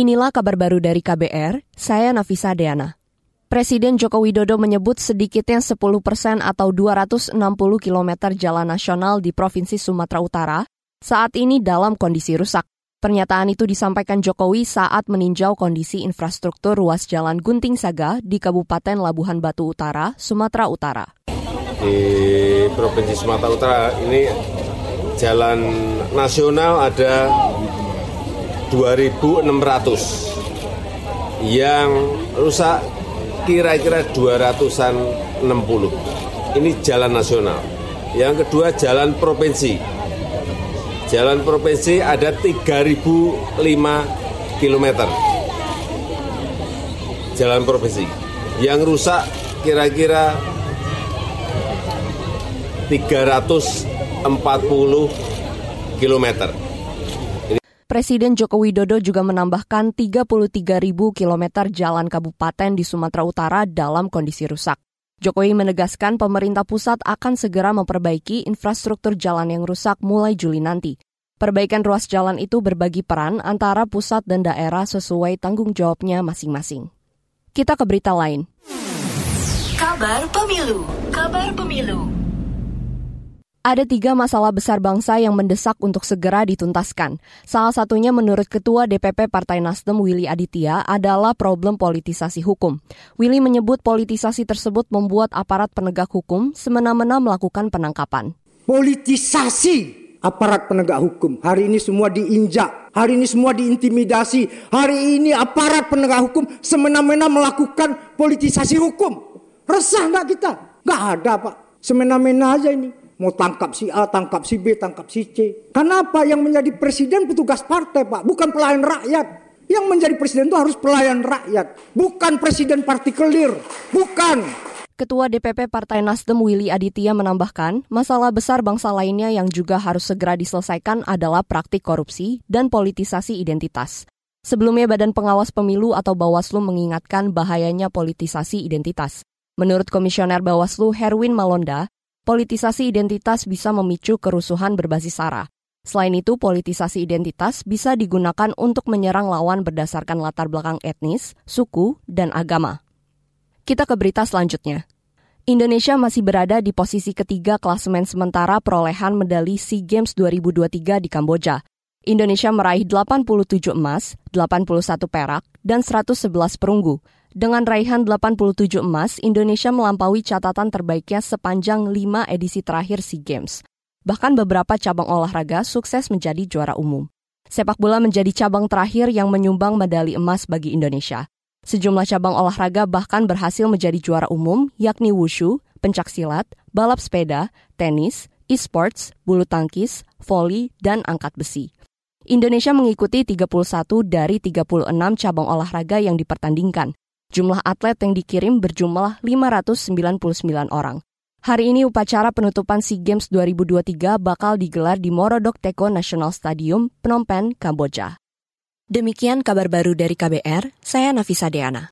Inilah kabar baru dari KBR, saya Nafisa Deana. Presiden Joko Widodo menyebut sedikitnya 10 persen atau 260 km jalan nasional di Provinsi Sumatera Utara saat ini dalam kondisi rusak. Pernyataan itu disampaikan Jokowi saat meninjau kondisi infrastruktur ruas jalan Gunting Saga di Kabupaten Labuhan Batu Utara, Sumatera Utara. Di Provinsi Sumatera Utara ini jalan nasional ada 2.600 yang rusak kira-kira 200-an 60. Ini jalan nasional. Yang kedua jalan provinsi. Jalan provinsi ada 3.005 km. Jalan provinsi. Yang rusak kira-kira 340 kilometer. Presiden Joko Widodo juga menambahkan 33 ribu kilometer jalan kabupaten di Sumatera Utara dalam kondisi rusak. Jokowi menegaskan pemerintah pusat akan segera memperbaiki infrastruktur jalan yang rusak mulai Juli nanti. Perbaikan ruas jalan itu berbagi peran antara pusat dan daerah sesuai tanggung jawabnya masing-masing. Kita ke berita lain. Kabar Pemilu, Kabar Pemilu. Ada tiga masalah besar bangsa yang mendesak untuk segera dituntaskan. Salah satunya menurut Ketua DPP Partai Nasdem Willy Aditya adalah problem politisasi hukum. Willy menyebut politisasi tersebut membuat aparat penegak hukum semena-mena melakukan penangkapan. Politisasi aparat penegak hukum. Hari ini semua diinjak, hari ini semua diintimidasi, hari ini aparat penegak hukum semena-mena melakukan politisasi hukum. Resah nggak kita? Nggak ada pak, semena-mena aja ini. Mau tangkap si A, tangkap si B, tangkap si C. Kenapa yang menjadi presiden petugas partai Pak, bukan pelayan rakyat. Yang menjadi presiden itu harus pelayan rakyat, bukan presiden partikelir, bukan. Ketua DPP Partai Nasdem Willy Aditya menambahkan, masalah besar bangsa lainnya yang juga harus segera diselesaikan adalah praktik korupsi dan politisasi identitas. Sebelumnya Badan Pengawas Pemilu atau Bawaslu mengingatkan bahayanya politisasi identitas. Menurut Komisioner Bawaslu Herwin Malonda, politisasi identitas bisa memicu kerusuhan berbasis SARA. Selain itu, politisasi identitas bisa digunakan untuk menyerang lawan berdasarkan latar belakang etnis, suku, dan agama. Kita ke berita selanjutnya. Indonesia masih berada di posisi ketiga klasemen sementara perolehan medali SEA Games 2023 di Kamboja. Indonesia meraih 87 emas, 81 perak, dan 111 perunggu. Dengan raihan 87 emas, Indonesia melampaui catatan terbaiknya sepanjang 5 edisi terakhir SEA Games. Bahkan beberapa cabang olahraga sukses menjadi juara umum. Sepak bola menjadi cabang terakhir yang menyumbang medali emas bagi Indonesia. Sejumlah cabang olahraga bahkan berhasil menjadi juara umum, yakni wushu, pencaksilat, balap sepeda, tenis, e-sports, bulu tangkis, voli, dan angkat besi. Indonesia mengikuti 31 dari 36 cabang olahraga yang dipertandingkan. Jumlah atlet yang dikirim berjumlah 599 orang. Hari ini upacara penutupan SEA Games 2023 bakal digelar di Morodok Teko National Stadium, Phnom Penh, Kamboja. Demikian kabar baru dari KBR, saya Nafisa Deana.